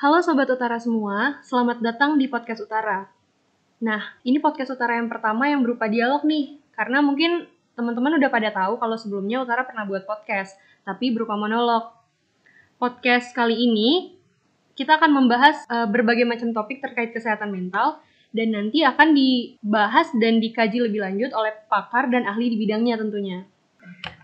Halo Sobat Utara semua, selamat datang di Podcast Utara. Nah, ini Podcast Utara yang pertama yang berupa dialog nih, karena mungkin teman-teman udah pada tahu kalau sebelumnya Utara pernah buat podcast, tapi berupa monolog. Podcast kali ini, kita akan membahas uh, berbagai macam topik terkait kesehatan mental, dan nanti akan dibahas dan dikaji lebih lanjut oleh pakar dan ahli di bidangnya tentunya.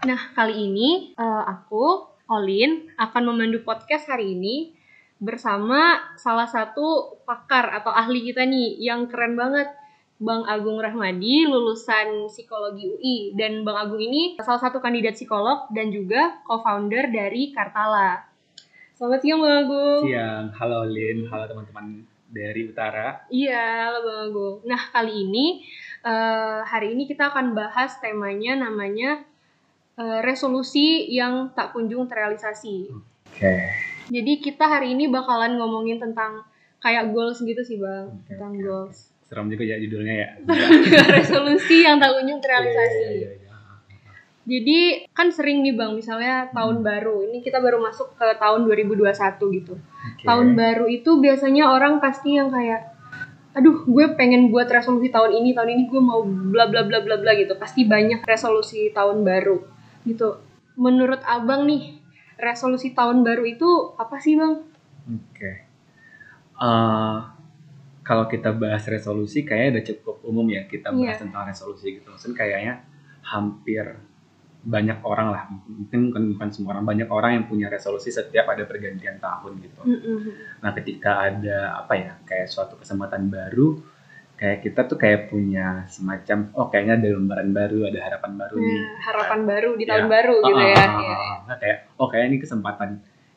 Nah, kali ini uh, aku, Olin, akan memandu podcast hari ini bersama salah satu pakar atau ahli kita nih yang keren banget Bang Agung Rahmadi lulusan psikologi UI dan Bang Agung ini salah satu kandidat psikolog dan juga co-founder dari Kartala. Selamat siang Bang Agung. Siang, halo Lin, halo teman-teman dari Utara. Iya, halo Bang Agung. Nah kali ini uh, hari ini kita akan bahas temanya namanya uh, resolusi yang tak kunjung terrealisasi. Oke. Okay. Jadi kita hari ini bakalan ngomongin tentang kayak goals gitu sih bang, okay, tentang okay. goals. Serem juga ya judulnya ya. Resolusi yang tak kunjung terrealisasi. Yeah, yeah, yeah, Jadi kan sering nih bang, misalnya tahun hmm. baru. Ini kita baru masuk ke tahun 2021 gitu. Okay. Tahun baru itu biasanya orang pasti yang kayak aduh gue pengen buat resolusi tahun ini tahun ini gue mau bla bla bla bla bla gitu pasti banyak resolusi tahun baru gitu menurut abang nih resolusi tahun baru itu apa sih bang? Oke, okay. uh, eh, kalau kita bahas resolusi kayaknya udah cukup umum ya kita bahas yeah. tentang resolusi gitu. Maksudnya kayaknya hampir banyak orang lah, mungkin bukan, bukan semua orang, banyak orang yang punya resolusi setiap ada pergantian tahun gitu. Mm -hmm. Nah ketika ada apa ya kayak suatu kesempatan baru, kayak kita tuh kayak punya semacam oh kayaknya ada lembaran baru ada harapan baru nih iya, harapan kayak, baru di ya, tahun baru uh, gitu ya, uh, ya. Nah, kayak oh kayak ini kesempatan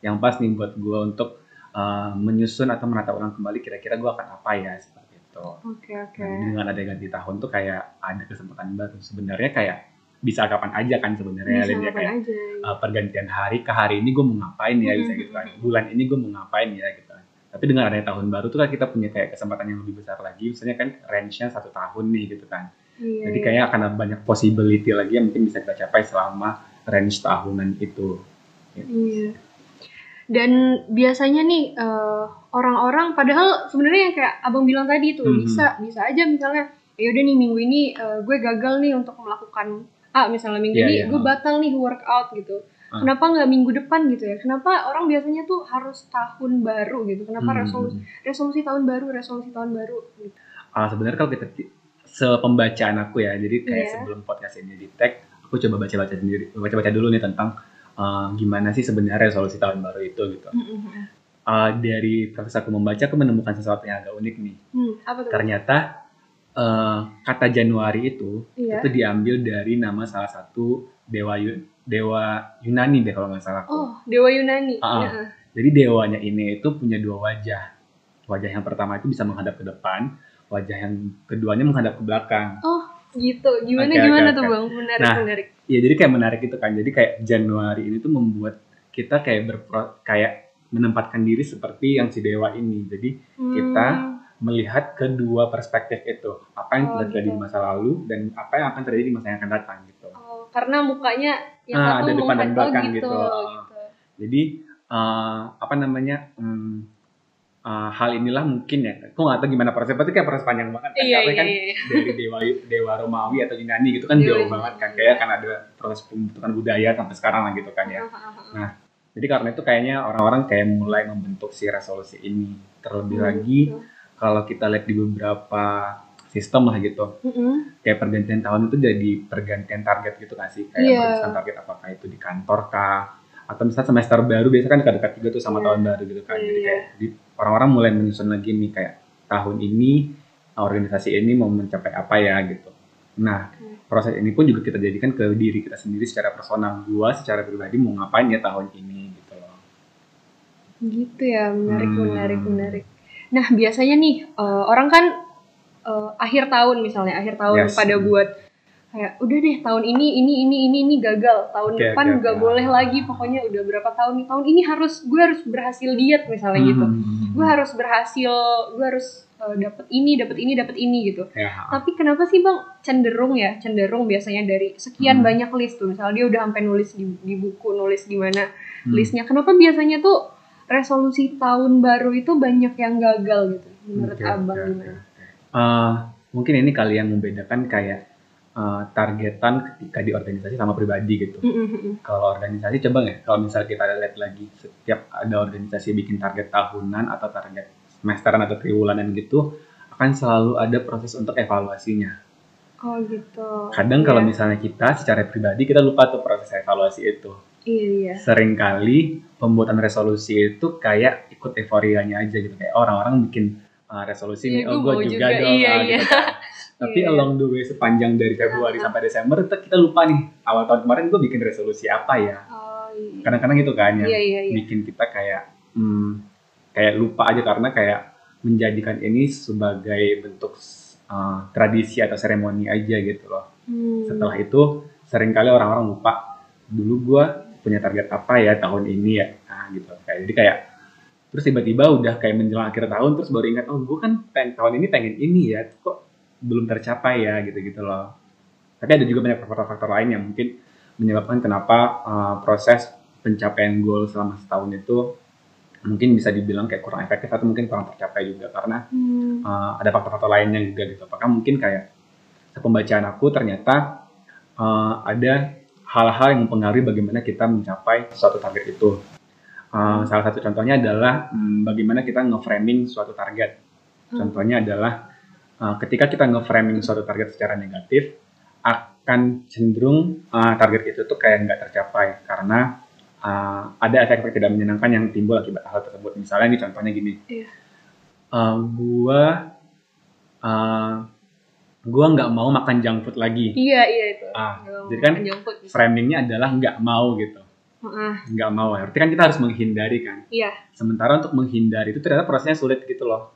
yang pas nih buat gue untuk uh, menyusun atau menata ulang kembali kira-kira gue akan apa ya seperti itu oke okay, oke okay. nah, dengan ada ganti tahun tuh kayak ada kesempatan baru sebenarnya kayak bisa kapan aja kan sebenarnya bisa ya kayak aja. Uh, pergantian hari ke hari ini gue mau ngapain ya hmm. bisa gitu kan bulan ini gue mau ngapain ya gitu tapi dengan adanya tahun baru tuh kan kita punya kayak kesempatan yang lebih besar lagi misalnya kan range-nya satu tahun nih gitu kan iya, jadi kayaknya akan ada banyak possibility lagi yang mungkin bisa kita capai selama range tahunan itu gitu. iya dan biasanya nih eh, orang-orang padahal sebenarnya yang kayak abang bilang tadi tuh mm-hmm. bisa bisa aja misalnya ya udah nih minggu ini uh, gue gagal nih untuk melakukan A misalnya minggu yeah, ini yeah. gue batal nih workout gitu Ah. Kenapa nggak minggu depan gitu ya? Kenapa orang biasanya tuh harus tahun baru gitu? Kenapa hmm. resolusi resolusi tahun baru, resolusi tahun baru? Gitu? Uh, Sebenarnya kalau kita sepembacaan aku ya, jadi kayak yeah. sebelum podcast ini di tag, aku coba baca-baca sendiri, baca-baca dulu nih tentang uh, gimana sih sebenarnya resolusi tahun baru itu gitu. Mm -hmm. uh, dari proses aku membaca, aku menemukan sesuatu yang agak unik nih. Hmm, apa tuh? Ternyata uh, kata Januari itu yeah. itu diambil dari nama salah satu dewa dewa Yunani deh kalau nggak salah. Oh, dewa Yunani. Uh, ya. Jadi dewanya ini itu punya dua wajah. Wajah yang pertama itu bisa menghadap ke depan, wajah yang keduanya menghadap ke belakang. Oh, gitu. Gimana okay, gimana okay, tuh, okay. Bang? Menarik, nah, menarik. Iya, jadi kayak menarik itu kan. Jadi kayak Januari ini tuh membuat kita kayak berpro kayak menempatkan diri seperti yang si dewa ini. Jadi hmm. kita melihat kedua perspektif itu apa yang oh, terjadi gitu. di masa lalu dan apa yang akan terjadi di masa yang akan datang gitu karena mukanya yang nah, satu ada depan dan belakang gitu, gitu. gitu. jadi uh, apa namanya um, uh, hal inilah mungkin ya. Aku nggak tahu gimana proses tapi kayak proses panjang banget kan iya, karena iya, kan iya. dari dewa dewa Romawi atau Yunani gitu kan iya, jauh iya, banget kan. Kayak kan ada proses pembentukan budaya sampai sekarang lah gitu kan ya. Nah jadi karena itu kayaknya orang-orang kayak mulai membentuk si resolusi ini. Terlebih hmm, lagi hmm kalau kita lihat di beberapa sistem lah gitu. Mm-hmm. Kayak pergantian tahun itu jadi pergantian target gitu kan sih. Kayak yeah. berdasarkan target apakah itu di kantor kah atau misalnya semester baru biasa kan dekat-dekat juga tuh sama yeah. tahun baru gitu kan. Yeah. Jadi iya. kayak orang-orang mulai menyusun lagi nih kayak tahun ini organisasi ini mau mencapai apa ya gitu. Nah, proses ini pun juga kita jadikan ke diri kita sendiri secara personal. Gua secara pribadi mau ngapain ya tahun ini gitu loh. Gitu ya, menarik, hmm. menarik, menarik. Nah biasanya nih uh, orang kan uh, akhir tahun misalnya akhir tahun yes. pada buat kayak udah deh tahun ini ini ini ini ini gagal tahun okay, depan okay, gak okay. boleh lagi pokoknya udah berapa tahun nih tahun ini harus gue harus berhasil diet misalnya gitu. hmm. gitu gue harus berhasil gue harus uh, eh, dapat ini dapat ini dapat ini gitu yeah. tapi kenapa sih bang cenderung ya cenderung biasanya dari sekian hmm. banyak list tuh misalnya dia udah sampai nulis di, di buku nulis gimana hmm. listnya kenapa biasanya tuh resolusi tahun baru itu banyak yang gagal gitu menurut Oke, abang gimana? oke. Eh, mungkin ini kali yang membedakan kayak eh, targetan ketika di organisasi sama pribadi gitu. Mm-mm-mm. Kalau organisasi coba nggak? Kalau misalnya kita lihat lagi setiap ada organisasi bikin target tahunan atau target semesteran atau triwulanan gitu, akan selalu ada proses untuk evaluasinya. Oh gitu. Kadang kalau Iya. misalnya kita secara pribadi kita lupa tuh proses evaluasi itu. Iya iya. Seringkali pembuatan resolusi itu kayak ikut euforianya aja gitu kayak orang-orang bikin uh, resolusi nih, oh gue juga, juga, dong, iya, ah, iya. gitu. Tapi Iya. along the way sepanjang dari Februari Ah. sampai Desember kita, lupa nih awal tahun kemarin gue bikin resolusi apa ya. Oh iya. Kadang-kadang gitu kan yang Iya iya iya. bikin kita kayak hmm, kayak lupa aja karena kayak menjadikan ini sebagai bentuk uh, tradisi atau seremoni aja gitu loh Hmm. setelah itu sering kali orang-orang lupa dulu gue punya target apa ya tahun ini ya nah gitu kayak jadi kayak terus tiba-tiba udah kayak menjelang akhir tahun terus baru ingat oh gue kan pengen tahun ini pengen ini ya kok belum tercapai ya gitu gitu loh tapi ada juga banyak faktor-faktor lain yang mungkin menyebabkan kenapa uh, proses pencapaian goal selama setahun itu mungkin bisa dibilang kayak kurang efektif atau mungkin kurang tercapai juga karena Hmm. uh, ada faktor-faktor lainnya juga gitu. Apakah mungkin kayak pembacaan aku ternyata uh, ada hal-hal yang mempengaruhi bagaimana kita mencapai suatu target itu. Uh, salah satu contohnya adalah hmm, bagaimana kita nge-framing suatu target. Hmm. Contohnya adalah uh, ketika kita nge-framing suatu target secara negatif, akan cenderung uh, target itu tuh kayak nggak tercapai karena uh, ada efek-efek tidak menyenangkan yang timbul akibat hal tersebut. Misalnya ini contohnya gini, Iya. uh, gua uh, gua nggak mau makan junk food lagi. Iya iya itu. Ah, Nggak mau jadi kan. Framingnya adalah nggak mau gitu, Nggak mau. Berarti kan kita harus menghindari kan. Iya. Sementara untuk menghindari itu ternyata prosesnya sulit gitu loh.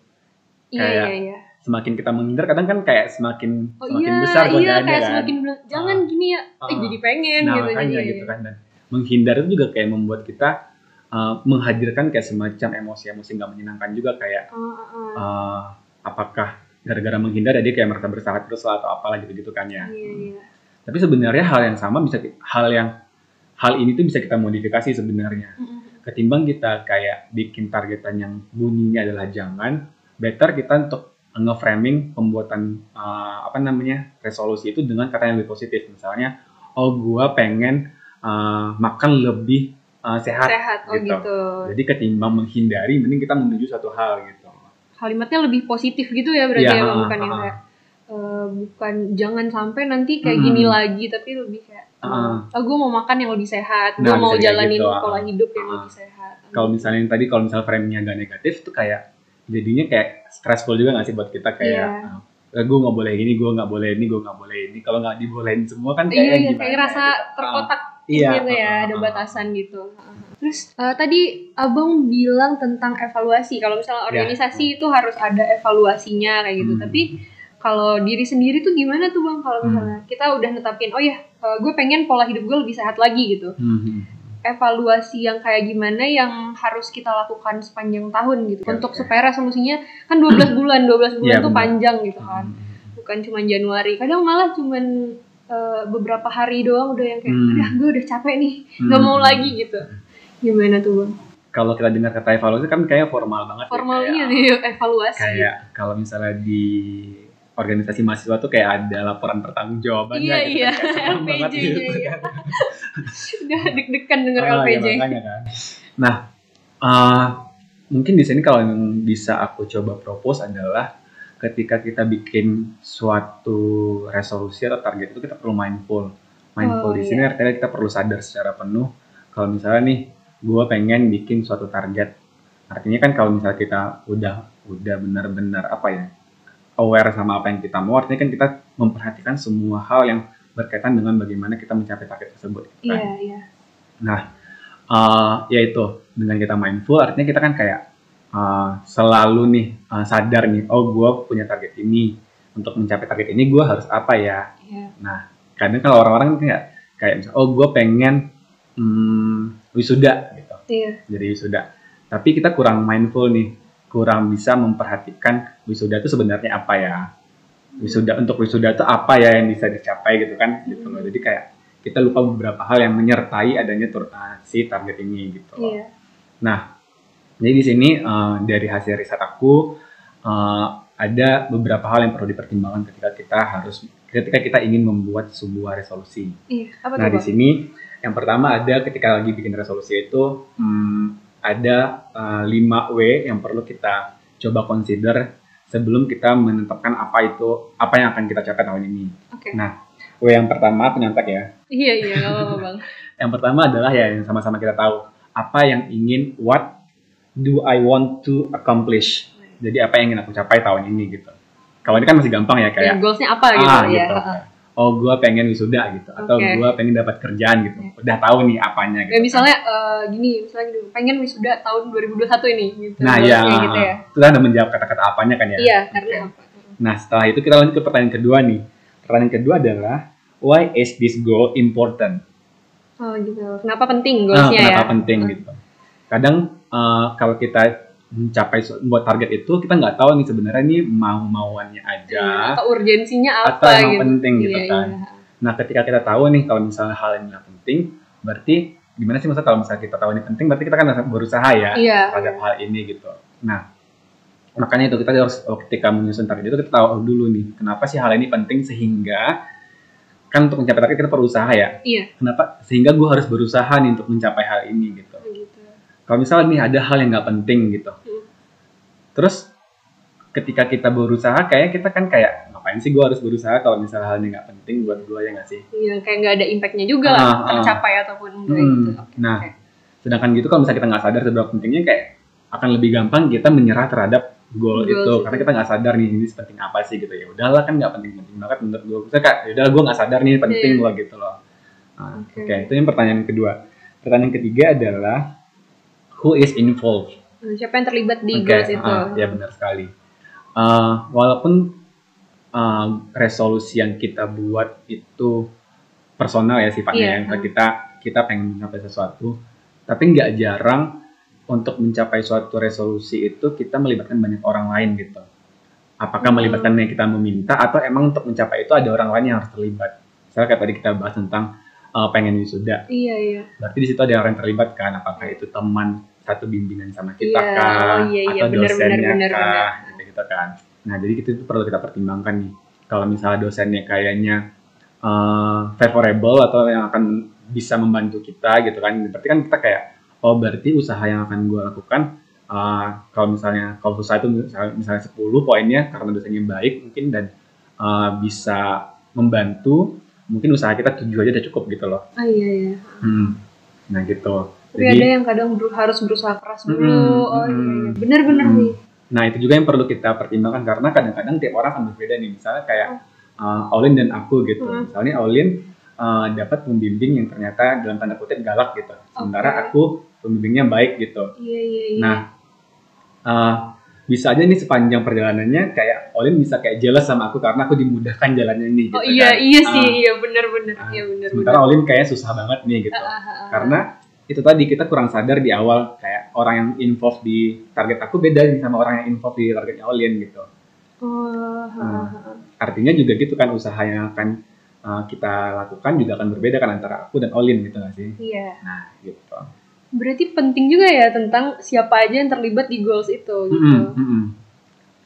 Iya Kayak iya iya. Semakin kita menghindar, kadang kan kayak semakin Oh semakin iya, besar iya godaannya kayak kan. semakin bilang jangan Ah. gini ya, eh Ah. jadi pengen nah gitu makanya jadi. gitu kan dan menghindar itu juga kayak membuat kita uh, menghadirkan kayak semacam emosi-emosi nggak menyenangkan juga kayak Ah, ah, ah. uh, apakah gara-gara menghindar ya dia kayak merasa bersalah terus atau apalah gitu-gitu kan ya. Iya iya. Tapi sebenarnya hal yang sama bisa hal yang hal ini tuh bisa kita modifikasi sebenarnya. Ketimbang kita kayak bikin targetan yang bunyinya adalah jangan, better kita untuk nge-framing pembuatan uh, apa namanya resolusi itu dengan kata yang lebih positif. Misalnya, oh gua pengen uh, makan lebih uh, sehat. Sehat oh gitu. gitu. Jadi ketimbang menghindari, mending kita menuju suatu hal gitu. Kalimatnya lebih positif gitu ya berarti Iya, ya ah, bukan yang ah. kayak eh, bukan jangan sampai nanti kayak Mm. gini lagi tapi lebih kayak Ah. oh gue mau makan yang lebih sehat, gue Nah, mau bisa kayak jalanin gitu, ah. pola hidup yang Ah. lebih sehat. Kalau misalnya yang tadi, kalau misalnya framingnya agak negatif tuh kayak jadinya kayak stressful juga nggak sih buat kita kayak Iya. gue nggak boleh ini, gue nggak boleh ini, gue nggak boleh ini. Kalau nggak dibolehin semua kan kayak iya, gimana? kayak rasa gitu. terkotak Iya, gitu ya, ah, ada batasan gitu. Terus eh, tadi abang bilang tentang evaluasi. Kalau misalnya Ya. organisasi itu harus ada evaluasinya kayak gitu. Hmm. Tapi kalau diri sendiri tuh gimana tuh bang? Kalau Hmm. misalnya kita udah netapin, oh ya, gue pengen pola hidup gue lebih sehat lagi gitu. Hmm, hmm. Evaluasi yang kayak gimana yang harus kita lakukan sepanjang tahun gitu. Oke, Untuk oke. supaya resolusinya kan 12 bulan, 12 bulan Iya, tuh benar. panjang gitu kan Hmm. bukan cuma Januari kadang malah cuman eh, beberapa hari doang udah yang kayak Hmm. udah gue udah capek nih nggak mau Hmm. lagi gitu gimana tuh bang Kalau kita dengar kata evaluasi kan kayak formal banget. ya, formalnya kayak, nih evaluasi Kayak kalau misalnya di organisasi mahasiswa tuh kayak ada laporan pertanggungjawaban Iya, gitu iya. kan, LPJ, gitu iya. kan. udah deg-degan denger Ah, ya LPJ makanya kan. Nah, uh, mungkin di sini kalau yang bisa aku coba propose adalah ketika kita bikin suatu resolusi atau target itu kita perlu mindful. Mindful Oh, di sini artinya kita perlu sadar secara penuh kalau misalnya nih gue pengen bikin suatu target. Artinya kan kalau misalnya kita udah udah benar-benar apa ya aware sama apa yang kita mau, artinya kan kita memperhatikan semua hal yang berkaitan dengan bagaimana kita mencapai target tersebut. gitu kan. iya iya Nah, uh, ya itu dengan kita mindful artinya kita kan kayak uh, selalu nih uh, sadar nih, oh gue punya target ini untuk mencapai target ini gue harus apa ya? iya Nah, kadang kalau orang-orang kan kayak kayak misal, oh gue pengen hmm, wisuda gitu, iya jadi wisuda. Tapi kita kurang mindful nih, kurang bisa memperhatikan wisuda itu sebenarnya apa ya? Wisuda untuk wisuda itu apa ya yang bisa dicapai gitu kan? Gitu loh. Jadi kayak kita lupa beberapa hal yang menyertai adanya uh, si target ini gitu loh. iya Nah, Jadi di sini uh, dari hasil riset aku uh, ada beberapa hal yang perlu dipertimbangkan ketika kita harus ketika kita ingin membuat sebuah resolusi. Iya, apa Nah di sini yang pertama ada ketika lagi bikin resolusi itu hmm, ada uh, 5 W yang perlu kita coba consider sebelum kita menetapkan apa itu apa yang akan kita capai tahun ini. Oke. Nah, W yang pertama penyantak ya. Iya, iya, apa-apa, Bang. Yang pertama adalah ya yang sama-sama kita tahu apa yang ingin what do I want to accomplish. Jadi apa yang ingin aku capai tahun ini gitu. Kalau ini kan masih gampang ya Kayak kayak goalsnya apa gitu ah ya. gitu. Oh gue pengen wisuda gitu atau gue pengen dapat kerjaan gitu. Udah tahu nih apanya gitu. Kayak misalnya eh, gini, misalnya gini, pengen wisuda tahun 2021 ini gitu. Nah ya, gitu ya. itu kan udah menjawab kata-kata apanya kan ya. Iya, karena apa? Nah setelah itu kita lanjut ke pertanyaan kedua nih. Pertanyaan kedua adalah why is this goal important? Oh gitu. Kenapa penting goalsnya ya? kenapa penting gitu. Kadang eh, kalau kita mencapai buat target itu kita nggak tahu nih sebenarnya nih mau mauannya aja Iya, Atau urgensinya apa atau emang gitu. penting gitu Iya, kan. iya. Nah ketika kita tahu nih kalau misalnya hal ini nggak penting, berarti gimana sih maksudnya kalau misalnya kita tahu ini penting, berarti kita kan harus berusaha ya Iya. terhadap hal ini gitu. Nah makanya itu kita harus ketika menyusun target itu kita tahu dulu nih kenapa sih hal ini penting sehingga kan untuk mencapai target kita perlu usaha ya. Iya. Kenapa? Sehingga gue harus berusaha nih untuk mencapai hal ini gitu. Gitu. Kalau misalnya nih ada hal yang nggak penting gitu. Terus ketika kita berusaha kayak kita kan kayak ngapain sih gue harus berusaha kalau misalnya hal ini nggak penting buat gue ya nggak sih? Iya, kayak nggak ada impactnya juga lah, Ah, ah. tercapai ataupun enggak Hmm, gitu. Nah. oke. Sedangkan gitu kalau misalnya kita nggak sadar seberapa pentingnya kayak akan lebih gampang kita menyerah terhadap goal Goals itu itu. karena kita nggak sadar nih ini penting apa sih gitu ya udahlah kan nggak penting-penting banget menurut gue misalnya kayak udah gue nggak sadar nih penting Iya. loh gitu loh Nah, oke Oke. itu yang pertanyaan kedua pertanyaan ketiga adalah who is involved Siapa yang terlibat di Oke, goals itu? ah, ya benar sekali. Uh, walaupun uh, resolusi yang kita buat itu personal ya sifatnya, Iya, yang ah. kita kita pengen mencapai sesuatu, tapi nggak jarang untuk mencapai suatu resolusi itu kita melibatkan banyak orang lain gitu. Apakah Hmm. melibatkan yang kita meminta atau emang untuk mencapai itu ada orang lain yang harus terlibat? Misalnya kayak tadi kita bahas tentang uh, pengen wisuda, Iya, iya. berarti di situ ada orang yang terlibat kan? Apakah itu teman satu bimbingan sama kita Iya, kah? iya, iya, atau benar, dosennya benar, kah? benar. Gitu, gitu kan. Nah, jadi itu tuh perlu kita pertimbangkan nih. Kalau misalnya dosennya kayaknya eh, favorable atau yang akan bisa membantu kita gitu kan, berarti kan kita kayak oh berarti usaha yang akan gue lakukan eh, kalau misalnya kalau usaha itu misalnya, misalnya 10 poinnya karena dosennya baik mungkin dan eh, bisa membantu mungkin usaha kita tujuh aja udah cukup gitu loh. Ah iya, iya. Hmm. Nah gitu. Tapi ada yang kadang ber- harus berusaha keras dulu. Mm-mm, oh iya, iya. mm-mm. Bener-bener Mm. nih. Nah itu juga yang perlu kita pertimbangkan karena kadang-kadang tiap orang akan berbeda nih. Misalnya kayak uh, Aulin dan aku gitu. Hmm. Misalnya Aulin uh, dapat pembimbing yang ternyata dalam tanda kutip galak gitu. Sementara aku pembimbingnya baik gitu. Iya, iya, iya. Nah uh, bisa aja nih sepanjang perjalanannya kayak Aulin bisa kayak jealous sama aku karena aku dimudahkan jalannya nih. oh gitu iya, kan. iya sih, Ah, iya bener-bener. ah, Iya bener-bener. Sementara Aulin kayak susah banget nih gitu. Ah, ah, ah. karena itu tadi kita kurang sadar di awal kayak orang yang involved di target aku beda nih sama orang yang involved di targetnya Olin gitu. Oh, ah, Hmm. ah, ah. Artinya juga gitu kan usaha yang akan uh, kita lakukan juga akan berbeda kan antara aku dan Olin gitu gak sih? Iya. Nah gitu. Berarti penting juga ya tentang siapa aja yang terlibat di goals itu gitu. Mm-mm, mm-mm.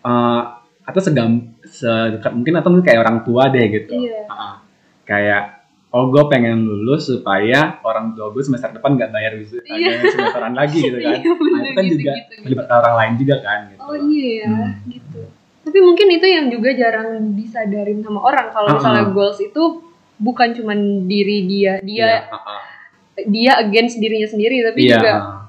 Uh, atau segam sedekat mungkin atau mungkin kayak orang tua deh gitu. Iya. Uh-uh. Kayak oh gue pengen lulus supaya orang tua gue semester depan nggak bayar wisuda Iya. semesteran lagi gitu kan. Iya, nah itu kan gitu, juga gitu, gitu. orang lain juga kan gitu. Oh iya ya, Hmm. gitu. Tapi mungkin itu yang juga jarang disadarin sama orang kalau Ah, misalnya ah. goals itu bukan cuman diri dia, dia Iya, uh-uh. dia against dirinya sendiri, tapi Iya, juga uh,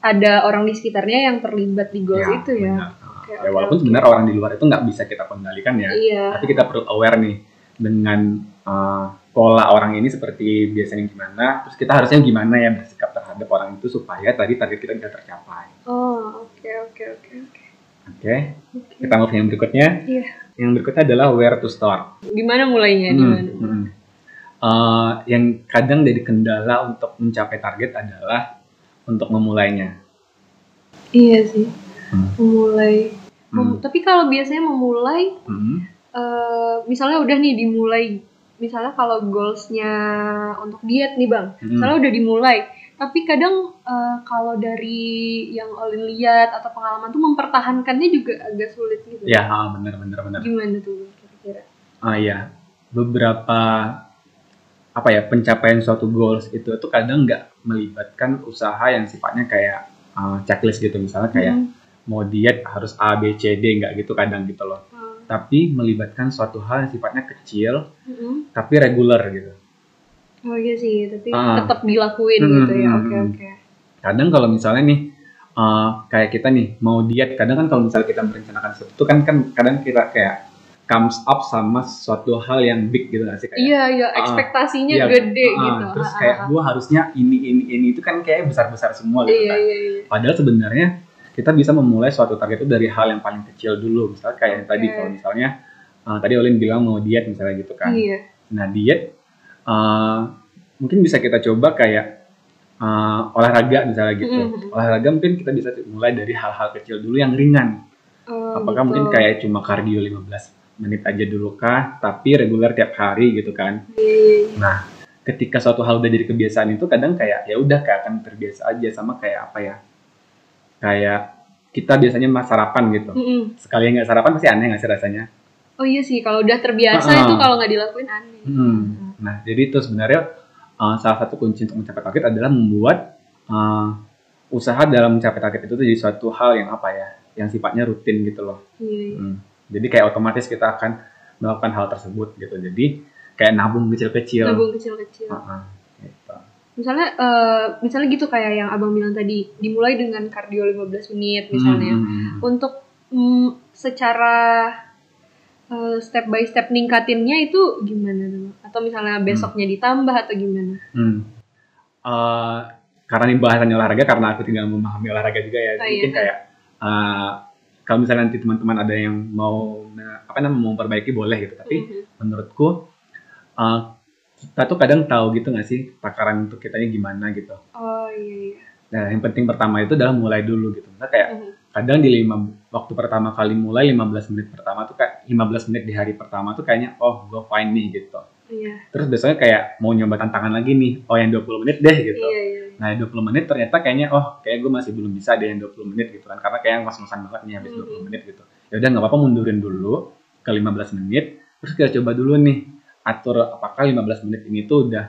ada orang di sekitarnya yang terlibat di goals iya, itu ya. benar. Oke, ya walaupun oke. sebenarnya orang di luar itu nggak bisa kita kendalikan ya, Iya. tapi kita perlu aware nih dengan uh, pola orang ini seperti biasanya gimana, terus kita harusnya gimana ya bersikap terhadap orang itu supaya tadi target kita bisa tercapai. Oh, oke oke oke oke. Oke, kita ke yang berikutnya. Iya. Yang berikutnya adalah where to start. Gimana mulainya? Hmm, Gimana? hmm. Uh, yang kadang jadi kendala untuk mencapai target adalah untuk memulainya. Iya sih. Hmm. Memulai. Mem- Hmm. Tapi kalau biasanya memulai Hmm. eh misalnya udah nih dimulai misalnya kalau goalsnya untuk diet nih bang Hmm. misalnya udah dimulai Tapi kadang uh, kalau dari yang Olin lihat atau pengalaman tuh mempertahankannya juga agak sulit gitu. Ya, benar benar benar. Gimana tuh kira-kira? Ah ya, beberapa apa ya pencapaian suatu goals itu tuh kadang nggak melibatkan usaha yang sifatnya kayak uh, checklist gitu misalnya kayak hmm. mau diet harus A B C D nggak gitu kadang gitu loh. Tapi melibatkan suatu hal yang sifatnya kecil hmm. tapi regular gitu. Oh iya sih, tapi uh, tetap dilakuin hmm, gitu ya. Oke okay, oke. Okay. Kadang kalau misalnya nih uh, kayak kita nih mau diet, kadang kan kalau misalnya kita merencanakan sesuatu kan kan kadang kita kayak comes up sama suatu hal yang big gitu gak sih kayak iya iya ekspektasinya uh, gede uh, gitu terus kayak gue harusnya ini ini ini itu kan kayak besar besar semua gitu iya, kan iya, iya. padahal sebenarnya kita bisa memulai suatu target itu dari hal yang paling kecil dulu misalnya kayak okay. tadi kalau misalnya uh, tadi Olin bilang mau diet misalnya gitu kan iya. nah diet uh, mungkin bisa kita coba kayak uh, olahraga misalnya gitu mm -hmm. olahraga mungkin kita bisa mulai dari hal-hal kecil dulu yang ringan oh, apakah gitu. mungkin kayak cuma kardio 15 menit aja dulu kah tapi reguler tiap hari gitu kan nah ketika suatu hal udah jadi kebiasaan itu kadang kayak ya udah kayak akan terbiasa aja sama kayak apa ya kayak kita biasanya mas sarapan gitu mm -hmm. sekali nggak sarapan pasti aneh nggak sih rasanya oh iya sih kalau udah terbiasa uh-uh. itu kalau nggak dilakuin aneh hmm. nah jadi itu sebenarnya uh, salah satu kunci untuk mencapai target adalah membuat uh, usaha dalam mencapai target itu tuh jadi suatu hal yang apa ya yang sifatnya rutin gitu loh iya, iya. Hmm jadi kayak otomatis kita akan melakukan hal tersebut gitu. Jadi kayak nabung kecil-kecil. Nabung kecil-kecil. Uh -huh, gitu. Misalnya uh, misalnya gitu kayak yang Abang bilang tadi, dimulai dengan kardio 15 menit misalnya. Hmm. hmm, hmm. Untuk mm, secara uh, step by step ningkatinnya itu gimana? Atau misalnya besoknya hmm. ditambah atau gimana? Hmm. Uh, karena ini bahasannya olahraga karena aku tidak memahami olahraga juga ya. Oh, mungkin iya. kayak uh, kalau misalnya nanti teman-teman ada yang mau apa namanya mau memperbaiki boleh gitu tapi mm-hmm. menurutku uh, kita tuh kadang tahu gitu nggak sih takaran untuk kitanya gimana gitu oh iya, iya. nah yang penting pertama itu adalah mulai dulu gitu nah kayak mm-hmm. kadang di lima waktu pertama kali mulai 15 menit pertama tuh kayak 15 menit di hari pertama tuh kayaknya oh gue fine nih gitu iya. terus besoknya kayak mau nyoba tantangan lagi nih oh yang 20 menit deh gitu iya, iya Nah 20 menit ternyata kayaknya oh kayak gue masih belum bisa deh yang 20 menit gitu kan karena kayak ngos-ngosan banget nih habis mm-hmm. 20 menit gitu. Ya udah nggak apa-apa mundurin dulu ke 15 menit terus kita coba dulu nih atur apakah 15 menit ini tuh udah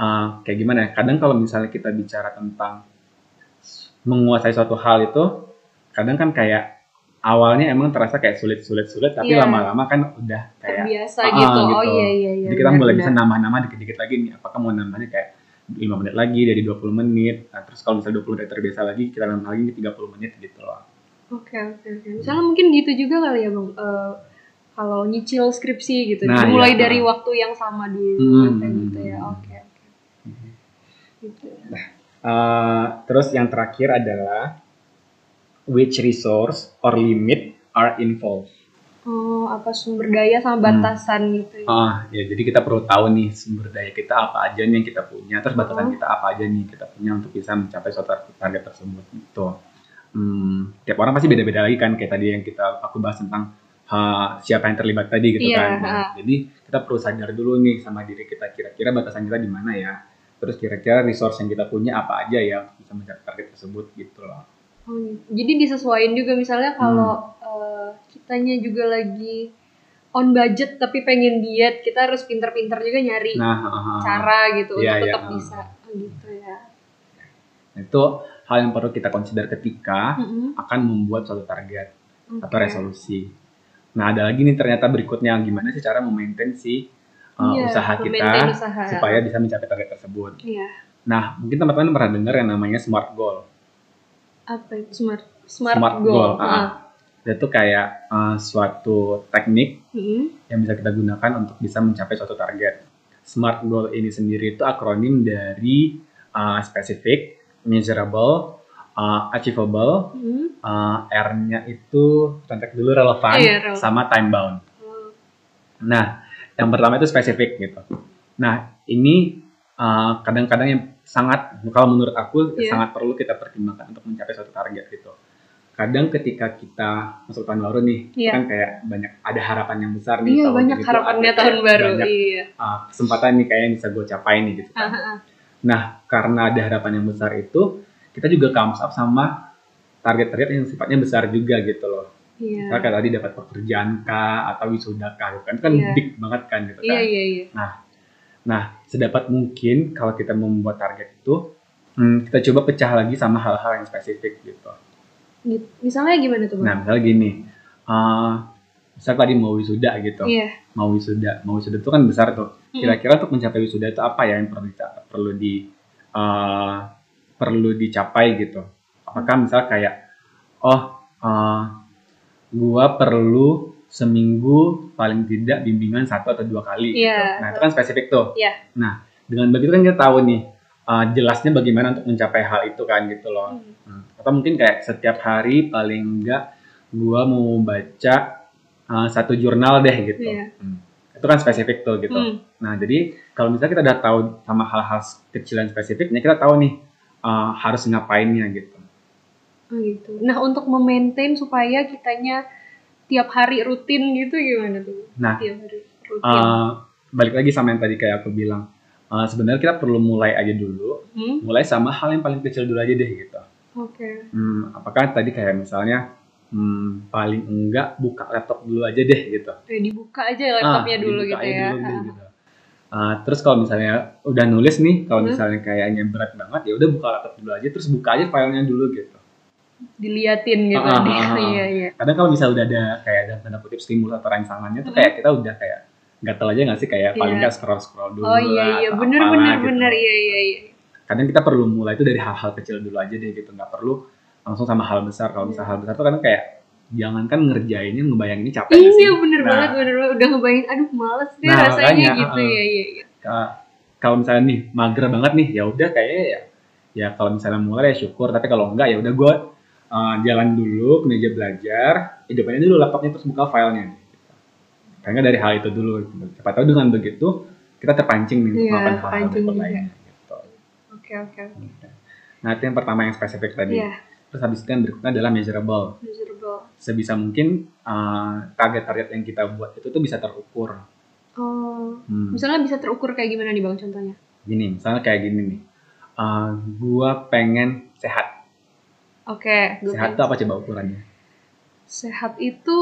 uh, kayak gimana ya. Kadang kalau misalnya kita bicara tentang menguasai suatu hal itu kadang kan kayak awalnya emang terasa kayak sulit-sulit-sulit tapi yeah. lama-lama kan udah kayak biasa uh, gitu. Oh iya iya iya. Jadi kita mulai bisa nambah-nambah dikit-dikit lagi nih apakah mau nambahnya kayak 5 menit lagi dari 20 menit nah, terus kalau misalnya 20 menit terbiasa lagi kita nambah lagi 30 menit gitu loh oke okay, oke okay, oke okay. misalnya hmm. mungkin gitu juga kali ya bang uh, kalau nyicil skripsi gitu nah, mulai ya, dari waktu yang sama dulu hmm, kayak gitu ya oke okay, oke okay. gitu. nah uh, terus yang terakhir adalah which resource or limit are involved Oh, apa sumber daya sama hmm. batasan hmm. gitu ya? Ah, ya jadi kita perlu tahu nih sumber daya kita apa aja nih yang kita punya, terus batasan oh. kita apa aja nih kita punya untuk bisa mencapai suatu target tersebut itu. Hmm, tiap orang pasti beda-beda lagi kan kayak tadi yang kita aku bahas tentang ha, siapa yang terlibat tadi gitu yeah, kan. Nah, jadi kita perlu sadar dulu nih sama diri kita kira-kira batasan kita di mana ya. Terus kira-kira resource yang kita punya apa aja ya bisa mencapai target tersebut gitu loh. Oh, jadi disesuaikan juga misalnya kalau hmm uh, kitanya juga lagi on budget tapi pengen diet kita harus pinter-pinter juga nyari nah, uh, cara gitu yeah, untuk iya, tetap yeah, bisa uh. gitu ya itu hal yang perlu kita consider ketika mm-hmm. akan membuat suatu target okay. atau resolusi nah ada lagi nih ternyata berikutnya gimana sih cara memaintain si uh, yeah, usaha kita usaha. supaya bisa mencapai target tersebut yeah. nah mungkin teman-teman pernah dengar yang namanya smart goal apa itu smart smart, smart goal, goal. Uh itu kayak uh, suatu teknik hmm. yang bisa kita gunakan untuk bisa mencapai suatu target. SMART goal ini sendiri itu akronim dari uh, specific, measurable, uh, achievable, hmm. uh, R-nya itu contek dulu relevan, iya, relevan sama time bound. Hmm. Nah, yang pertama itu spesifik gitu. Nah, ini kadang-kadang uh, yang sangat kalau menurut aku yeah. sangat perlu kita pertimbangkan untuk mencapai suatu target gitu kadang ketika kita masuk tahun baru nih yeah. kan kayak banyak ada harapan yang besar nih iya, banyak harapannya tahun baru banyak, iya. uh, kesempatan nih kayak yang bisa gue capai nih gitu kan. Nah, karena ada harapan yang besar itu, kita juga comes up sama target-target yang sifatnya besar juga gitu loh. Iya. Misalnya kayak tadi dapat pekerjaan kah atau wisuda kah gitu kan kan Iya. big banget kan gitu kan. Iya, iya, iya. Nah, sedapat mungkin kalau kita membuat target itu hmm, kita coba pecah lagi sama hal-hal yang spesifik gitu. Misalnya gimana tuh, Bang? Nah, misalnya gini, uh, misalnya tadi mau wisuda gitu, Iya. mau wisuda, mau wisuda itu kan besar tuh. Kira-kira untuk mencapai wisuda itu apa ya yang perlu perlu di uh, perlu dicapai gitu? Apakah misalnya kayak, oh, uh, gua perlu seminggu paling tidak bimbingan satu atau dua kali. gitu. Iya. Nah itu kan spesifik tuh. Iya. Nah dengan begitu kan kita tahu nih uh, jelasnya bagaimana untuk mencapai hal itu kan gitu loh. Hmm. Hmm. Atau mungkin kayak setiap hari paling enggak gua mau baca uh, satu jurnal deh gitu. Iya. Hmm. Itu kan spesifik tuh gitu. Hmm. Nah jadi kalau misalnya kita udah tahu sama hal-hal kecil dan spesifiknya kita tahu nih uh, harus ngapainnya gitu. Oh gitu. Nah, untuk memaintain supaya kitanya tiap hari rutin gitu gimana tuh? Nah Tiap hari rutin. uh, balik lagi sama yang tadi kayak aku bilang. Uh, sebenarnya kita perlu mulai aja dulu, Hmm? mulai sama hal yang paling kecil dulu aja deh gitu. Oke. Hmm, apakah tadi kayak misalnya hmm, paling enggak buka laptop dulu aja deh gitu. Eh, dibuka aja laptopnya Ah, dulu gitu aja ya. dulu deh, Ah. gitu. Ah, terus kalau misalnya udah nulis nih, kalau Hmm. misalnya kayaknya berat banget ya udah buka laptop dulu aja, terus buka aja filenya dulu gitu. Diliatin gitu. Ah, ah, Di- ah, ah. Iya, iya. Kadang kalau misalnya udah ada kayak ada tanda kutip stimulus atau rangsangannya tuh Hmm. kayak kita udah kayak gatel aja nggak sih kayak paling Iya. nggak scroll scroll dulu Oh iya iya bener apalah bener gitu. bener iya iya iya. Kadang kita perlu mulai itu dari hal-hal kecil dulu aja deh gitu, nggak perlu langsung sama hal besar. Kalau misalnya hal besar tuh kadang kayak jangankan ngerjainnya ngebayanginnya capek? Iya bener Nah, banget bener banget udah ngebayangin aduh males deh Nah, rasanya makanya, gitu ah. ya iya iya. Ka- kalau misalnya nih mager banget nih ya udah kayaknya ya ya kalau misalnya mulai ya syukur tapi kalau enggak ya udah gue jalan dulu ke meja belajar hidupin dulu laptopnya terus buka filenya kayaknya dari hal itu dulu siapa tahu dengan begitu kita terpancing nih Iya, melakukan hal-hal lainnya gitu. Oke oke oke. nah itu yang pertama yang spesifik tadi Iya terus habis itu yang berikutnya adalah measurable miserable. sebisa mungkin uh, target-target yang kita buat itu tuh bisa terukur Oh Hmm. misalnya bisa terukur kayak gimana nih bang contohnya? gini misalnya kayak gini nih Uh, gua pengen sehat Oke. gue sehat itu apa coba ukurannya sehat itu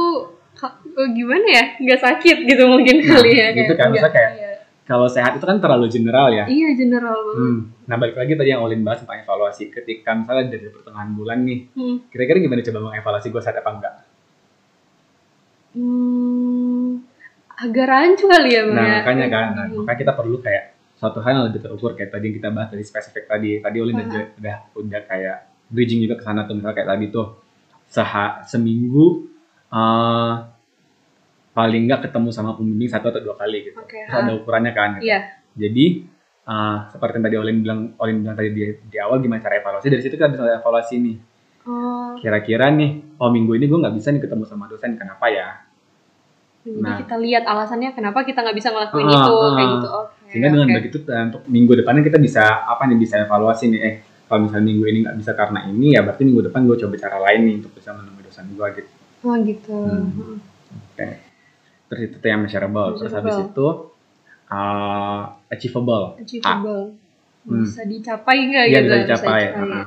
eh, gimana ya nggak sakit gitu mungkin Nah, kali ya gitu kan, nggak- maksudnya kayak- iya. Kalau sehat itu kan terlalu general ya iya general banget Hmm. Nah balik lagi tadi yang Olin bahas tentang evaluasi. Ketika misalnya dari pertengahan bulan nih, Hmm. kira-kira gimana coba mengevaluasi gue sehat apa enggak? Hmm, agak rancu kali ya bang Nah ya? makanya kan, nah, Hmm. makanya kita perlu kayak suatu hal yang lebih terukur kayak tadi yang kita bahas tadi spesifik tadi. Tadi Olin udah, Aha. udah udah kayak bridging juga ke sana tuh misalnya kayak tadi tuh seha, seminggu eh, paling enggak ketemu sama pembimbing satu atau dua kali gitu. Oke, Terus ada ukurannya kan. gitu. Iya. Jadi eh, seperti yang tadi Olin bilang, Olin bilang tadi di, di awal gimana cara evaluasi dari situ kita bisa evaluasi nih. Oh, kira-kira nih oh minggu ini gue nggak bisa nih ketemu sama dosen kenapa ya jadi Nah. kita lihat alasannya kenapa kita nggak bisa ngelakuin Ah, itu ah. kayak gitu. Oke. sehingga dengan oke. begitu eh, untuk minggu depannya kita bisa apa nih bisa evaluasi nih eh kalau misalnya minggu ini nggak bisa karena ini ya berarti minggu depan gue coba cara lain nih untuk bisa menemui dosen gue gitu Oh gitu. Hmm. oke terus itu yang measurable terus habis Measurable. itu uh, achievable Achievable. Hmm. Bisa dicapai nggak Iya, gitu? bisa dicapai, dicapai. ah.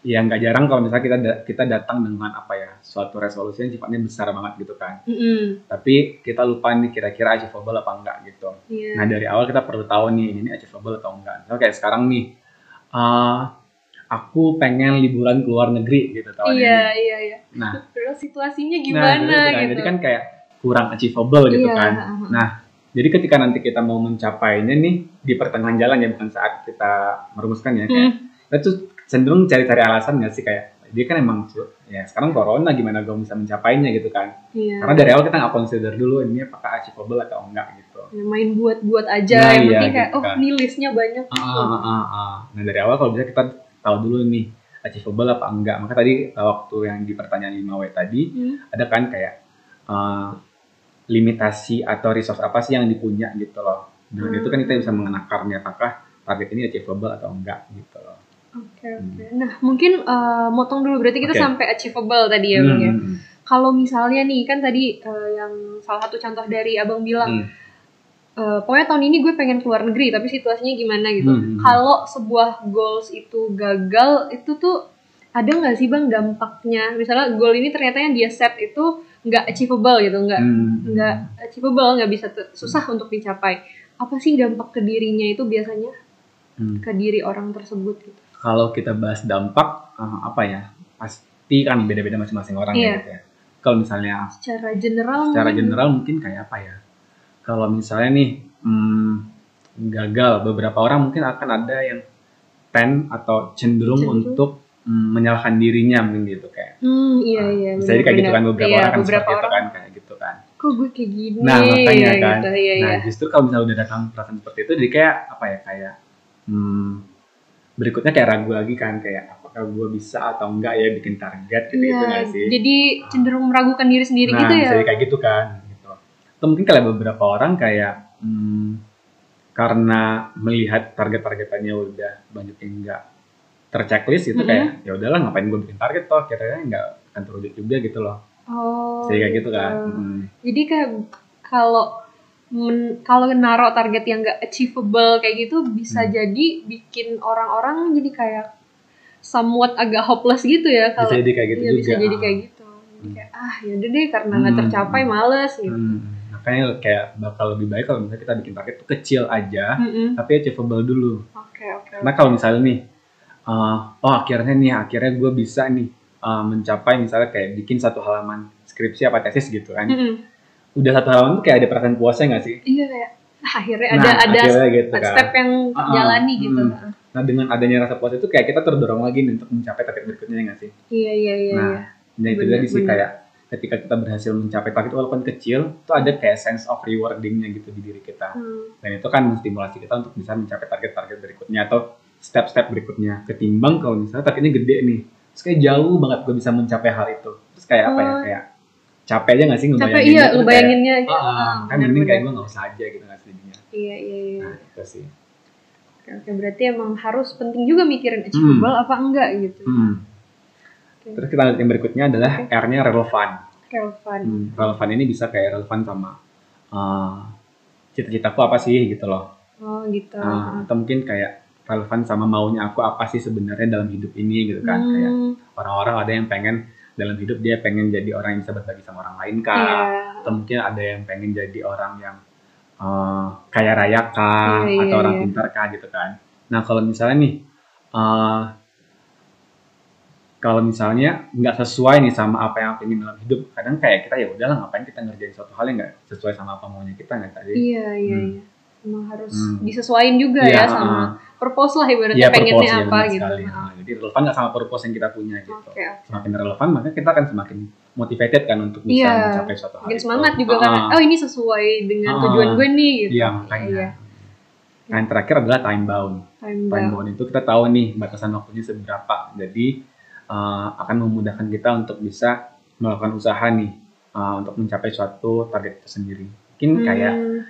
ya nggak jarang kalau misalnya kita da- kita datang dengan apa ya suatu resolusi yang sifatnya besar banget gitu kan Mm-mm. tapi kita lupa nih kira-kira achievable apa enggak gitu Iya. Nah dari awal kita perlu tahu nih ini achievable atau enggak. Misalnya kayak sekarang nih, uh, aku pengen liburan ke luar negeri gitu tahun Iya, ini. iya, iya. Nah, Terus situasinya nah, gimana jadi, itu kan. gitu? jadi kan kayak kurang achievable gitu Iya, kan. Nah jadi ketika nanti kita mau mencapainya nih di pertengahan jalan ya bukan saat kita merumuskan ya kayak Hmm. tuh cenderung cari-cari alasan nggak sih kayak dia kan emang ya sekarang corona gimana gue bisa mencapainya gitu kan Iya. karena dari awal kita nggak consider dulu ini apakah achievable atau enggak gitu Ya, main buat-buat aja. Nah, yang iya, penting kayak, gitu oh kan. ini listnya banyak. Ah, ah, ah, ah. Nah dari awal kalau bisa kita tahu dulu nih achievable apa enggak. Maka tadi uh, waktu yang di pertanyaan 5W tadi Hmm. ada kan kayak uh, limitasi atau resource apa sih yang dipunya gitu loh. Dengan Hmm. itu kan kita bisa mengenakarnya apakah target ini achievable atau enggak gitu loh. Oke, oke. Nah, mungkin eh, motong dulu. Berarti kita Oke. sampai achievable tadi ya, Bang ya. Hmm, Kalau misalnya nih, kan tadi eh, yang salah satu contoh dari Abang bilang, hmm, uh, pokoknya tahun ini gue pengen keluar negeri tapi situasinya gimana gitu. Hmm. Kalau sebuah goals itu gagal itu tuh ada nggak sih bang dampaknya? Misalnya goal ini ternyata yang dia set itu nggak achievable gitu, nggak Hmm. nggak achievable, nggak bisa susah untuk dicapai. Apa sih dampak ke dirinya itu biasanya Hmm. ke diri orang tersebut gitu? Kalau kita bahas dampak eh, apa ya? Pasti kan beda-beda masing-masing orang Iya. ya gitu ya. Kalau misalnya Secara general secara mungkin- general mungkin kayak apa ya? Kalau misalnya nih hmm, gagal, beberapa orang mungkin akan ada yang tend atau cenderung, Cenderung. untuk hmm, menyalahkan dirinya mungkin gitu kayak. Hmm, iya iya. Bisa jadi kayak gitu kan beberapa Iya, orang kan beberapa seperti itu orang, kan kayak gitu kan. Kok gue kayak gini? Nah makanya Gitu, kan. iya, nah iya. justru kalau misalnya udah datang perasaan seperti itu, jadi kayak apa ya kayak hmm, berikutnya kayak ragu lagi kan kayak apakah gue bisa atau enggak ya bikin target gitu Iya, itu nggak sih? jadi cenderung meragukan diri sendiri nah gitu ya. bisa jadi kayak gitu kan. Gitu. Atau mungkin kayak beberapa orang kayak hmm, karena melihat target-targetannya udah banyak yang enggak terchecklist gitu Mm-hmm. kayak ya udahlah ngapain gue bikin target toh kira-kira nggak akan terwujud juga gitu loh. Oh. Jadi kayak gitu kan. Hmm. Jadi kayak kalau men- kalau naruh target yang gak achievable kayak gitu bisa Hmm. jadi bikin orang-orang jadi kayak somewhat agak hopeless gitu ya kalau Bisa jadi kayak gitu iya, juga. bisa jadi kayak gitu. Jadi kayak ah yaudah deh karena nggak Hmm. tercapai males gitu. Hmm, makanya kayak bakal lebih baik kalau misalnya kita bikin target tuh kecil aja, Mm-mm. tapi achievable dulu. Oke oke. Karena kalau misalnya nih, uh, oh akhirnya nih, akhirnya gue bisa nih uh, mencapai misalnya kayak bikin satu halaman skripsi apa tesis gitu kan. Mm-mm. Udah satu halaman tuh kayak ada perasaan puasnya nggak sih? Iya kayak ah, akhirnya Nah, ada ada akhirnya gitu kan. step yang Ah, ah. jalani gitu. Hmm. Nah dengan adanya rasa puas itu kayak kita terdorong lagi nih untuk mencapai target berikutnya ya nggak sih? Iya iya iya. Nah, iya. Itu tadi sih kayak ketika kita berhasil mencapai target walaupun kecil, itu ada kayak sense of rewardingnya gitu di diri kita. Hmm. dan itu kan menstimulasi kita untuk bisa mencapai target-target berikutnya atau step-step berikutnya ketimbang kalau misalnya targetnya gede nih terus kayak jauh banget gue bisa mencapai hal itu terus kayak apa ya Oh. kayak capek aja gak sih Capek ngebayanginnya iya Terus ngebayanginnya kayak, gitu. ah, Ah, kan mending kayak gue gak usah aja gitu gak sih jadinya Iya iya iya. nah itu sih Oke, oke, berarti emang harus penting juga mikirin achievable apa enggak gitu. hmm. Oke. terus kita lihat yang berikutnya adalah R-nya relevan Relevan. Hmm, relevan ini bisa kayak relevan sama uh, cita-citaku apa sih gitu loh Oh gitu. Uh, atau mungkin kayak relevan sama maunya aku apa sih sebenarnya dalam hidup ini gitu kan Hmm, kayak orang-orang ada yang pengen dalam hidup dia pengen jadi orang yang bisa berbagi sama orang lain kah Iya. atau mungkin ada yang pengen jadi orang yang uh, kaya raya kah Iya, iya, atau orang iya. pintar kah gitu kan nah kalau misalnya nih uh, kalau misalnya nggak sesuai nih sama apa yang aku ingin dalam hidup kadang kayak kita ya udahlah ngapain kita ngerjain suatu hal yang nggak sesuai sama apa maunya kita nggak tadi Iya iya Hmm. iya. Emang harus Hmm. disesuaikan juga Iya, ya sama uh, purpose lah ibaratnya Iya, pengennya purpose, ya, apa gitu. sekali. Ah, Nah, jadi relevan nggak sama purpose yang kita punya gitu. Oke oke. Semakin relevan, maka kita akan semakin motivated kan untuk bisa Iya. mencapai suatu hal. Makin itu. semangat juga Ah, kan. Oh ini sesuai dengan Ah. tujuan gue nih gitu. Iya, makanya. Iya. Nah, yang terakhir adalah time bound. Time Time bound. bound itu kita tahu nih batasan waktunya seberapa. Jadi uh, akan memudahkan kita untuk bisa melakukan usaha nih uh, untuk mencapai suatu target itu sendiri. Mungkin kayak Hmm,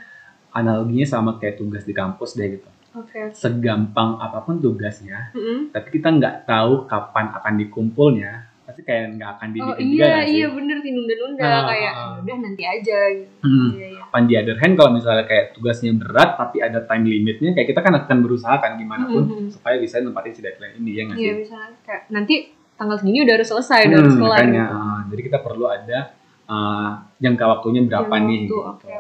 analoginya sama kayak tugas di kampus deh gitu. Oke. Segampang apa pun tugasnya, Mm-mm. tapi kita nggak tahu kapan akan dikumpulnya, pasti kayak nggak akan Oh dibikin juga iya sih? iya bener sih nunda-nunda Ah, kayak ah. "Ya udah nanti aja gitu. Hmm. Iya iya. On the other hand, kalau misalnya kayak tugasnya berat tapi ada time limitnya, kayak kita kan akan berusaha kan gimana pun Mhm. supaya bisa nempatin si deadline ini ya nggak Iya sih? misalnya kayak nanti tanggal segini udah harus selesai, udah harus Hmm, kelar. makanya, gitu. uh, jadi kita perlu ada uh, jangka waktunya berapa Yang nih? waktu, gitu. Oke.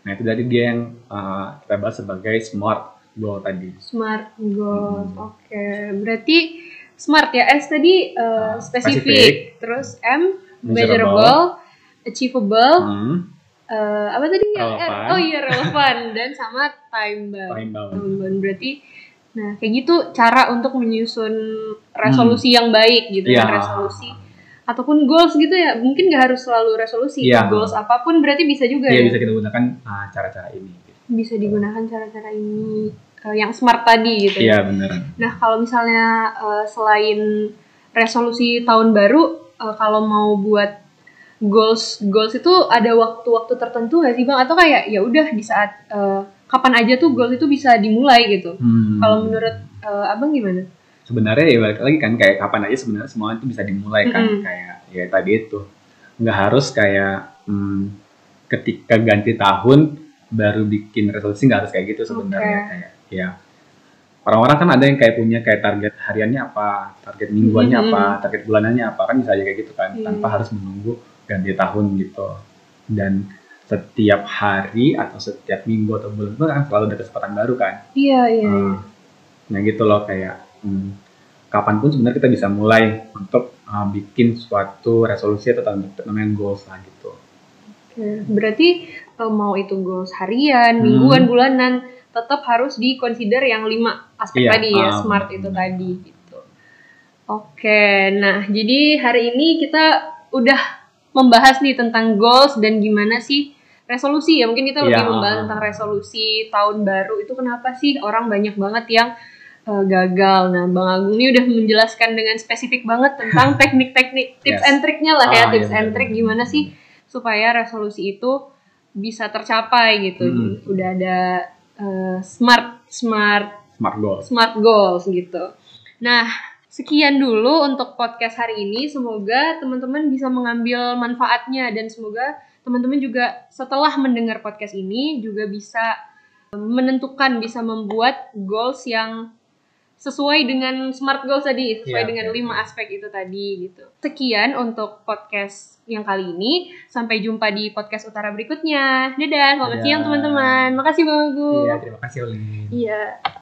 Nah itu dari dia yang uh, kita bahas sebagai smart goal tadi. Smart goals. Hmm. Oke, berarti smart ya. S tadi uh, Ah, spesifik. Terus M Measurable. measurable, achievable, Hmm, uh, apa tadi ya? Relevan. R. Oh iya relevan dan sama time bound. time bound. Time bound berarti nah kayak gitu cara untuk menyusun resolusi yang baik gitu ya, Hmm. Resolusi ataupun goals gitu ya. Mungkin nggak harus selalu resolusi. Iya. Goals apa pun berarti bisa juga Iya ya. bisa kita gunakan uh, cara-cara ini. Bisa digunakan cara-cara ini uh, yang smart tadi gitu. ya. Iya benar. Nah, kalau misalnya uh, selain resolusi tahun baru, uh, kalau mau buat goals goals itu ada waktu-waktu tertentu nggak sih bang? Atau kayak ya udah di saat uh, kapan aja tuh goals itu bisa dimulai gitu? Hmm. Kalau menurut uh, abang gimana? Sebenarnya ya balik lagi kan kayak kapan aja sebenarnya semua itu bisa dimulai kan Mm-mm. kayak ya tadi itu nggak harus kayak hmm, ketika ganti tahun baru bikin resolusi nggak harus kayak gitu sebenarnya okay. kayak ya orang-orang kan ada yang kayak punya kayak target hariannya apa, target mingguannya mm -hmm. apa, target bulanannya apa kan bisa aja kayak gitu kan, mm. tanpa harus menunggu ganti tahun gitu. Dan setiap hari atau setiap minggu atau bulan itu kan selalu ada kesempatan baru kan. Iya iya. Uh, nah gitu loh kayak hmm, kapan pun sebenarnya kita bisa mulai untuk uh, bikin suatu resolusi atau namanya goals lah gitu. Oke, berarti uh, mau itu goals harian, mingguan, hmm. bulanan tetap harus di consider yang lima aspek iya, tadi ya, um, smart itu tadi gitu. Oke, nah jadi hari ini kita udah membahas nih tentang goals dan gimana sih resolusi ya. Mungkin kita lebih yeah. membahas tentang resolusi tahun baru itu kenapa sih orang banyak banget yang uh, gagal. Nah, Bang Agung ini udah menjelaskan dengan spesifik banget tentang teknik-teknik tips yes. and triknya lah ya, ah, tips iya, and trick gimana sih supaya resolusi itu bisa tercapai gitu. Hmm. Udah ada uh, smart smart smart goals smart goals gitu. Nah, sekian dulu untuk podcast hari ini. Semoga teman-teman bisa mengambil manfaatnya dan semoga teman-teman juga setelah mendengar podcast ini juga bisa menentukan bisa membuat goals yang sesuai dengan smart goals tadi, sesuai yeah, dengan lima aspek itu tadi gitu. Sekian untuk podcast yang kali ini. Sampai jumpa di podcast utara berikutnya. Dadah, selamat Dadah. siang teman-teman. Makasih Bang Agung. Iya, terima kasih Olin. Iya.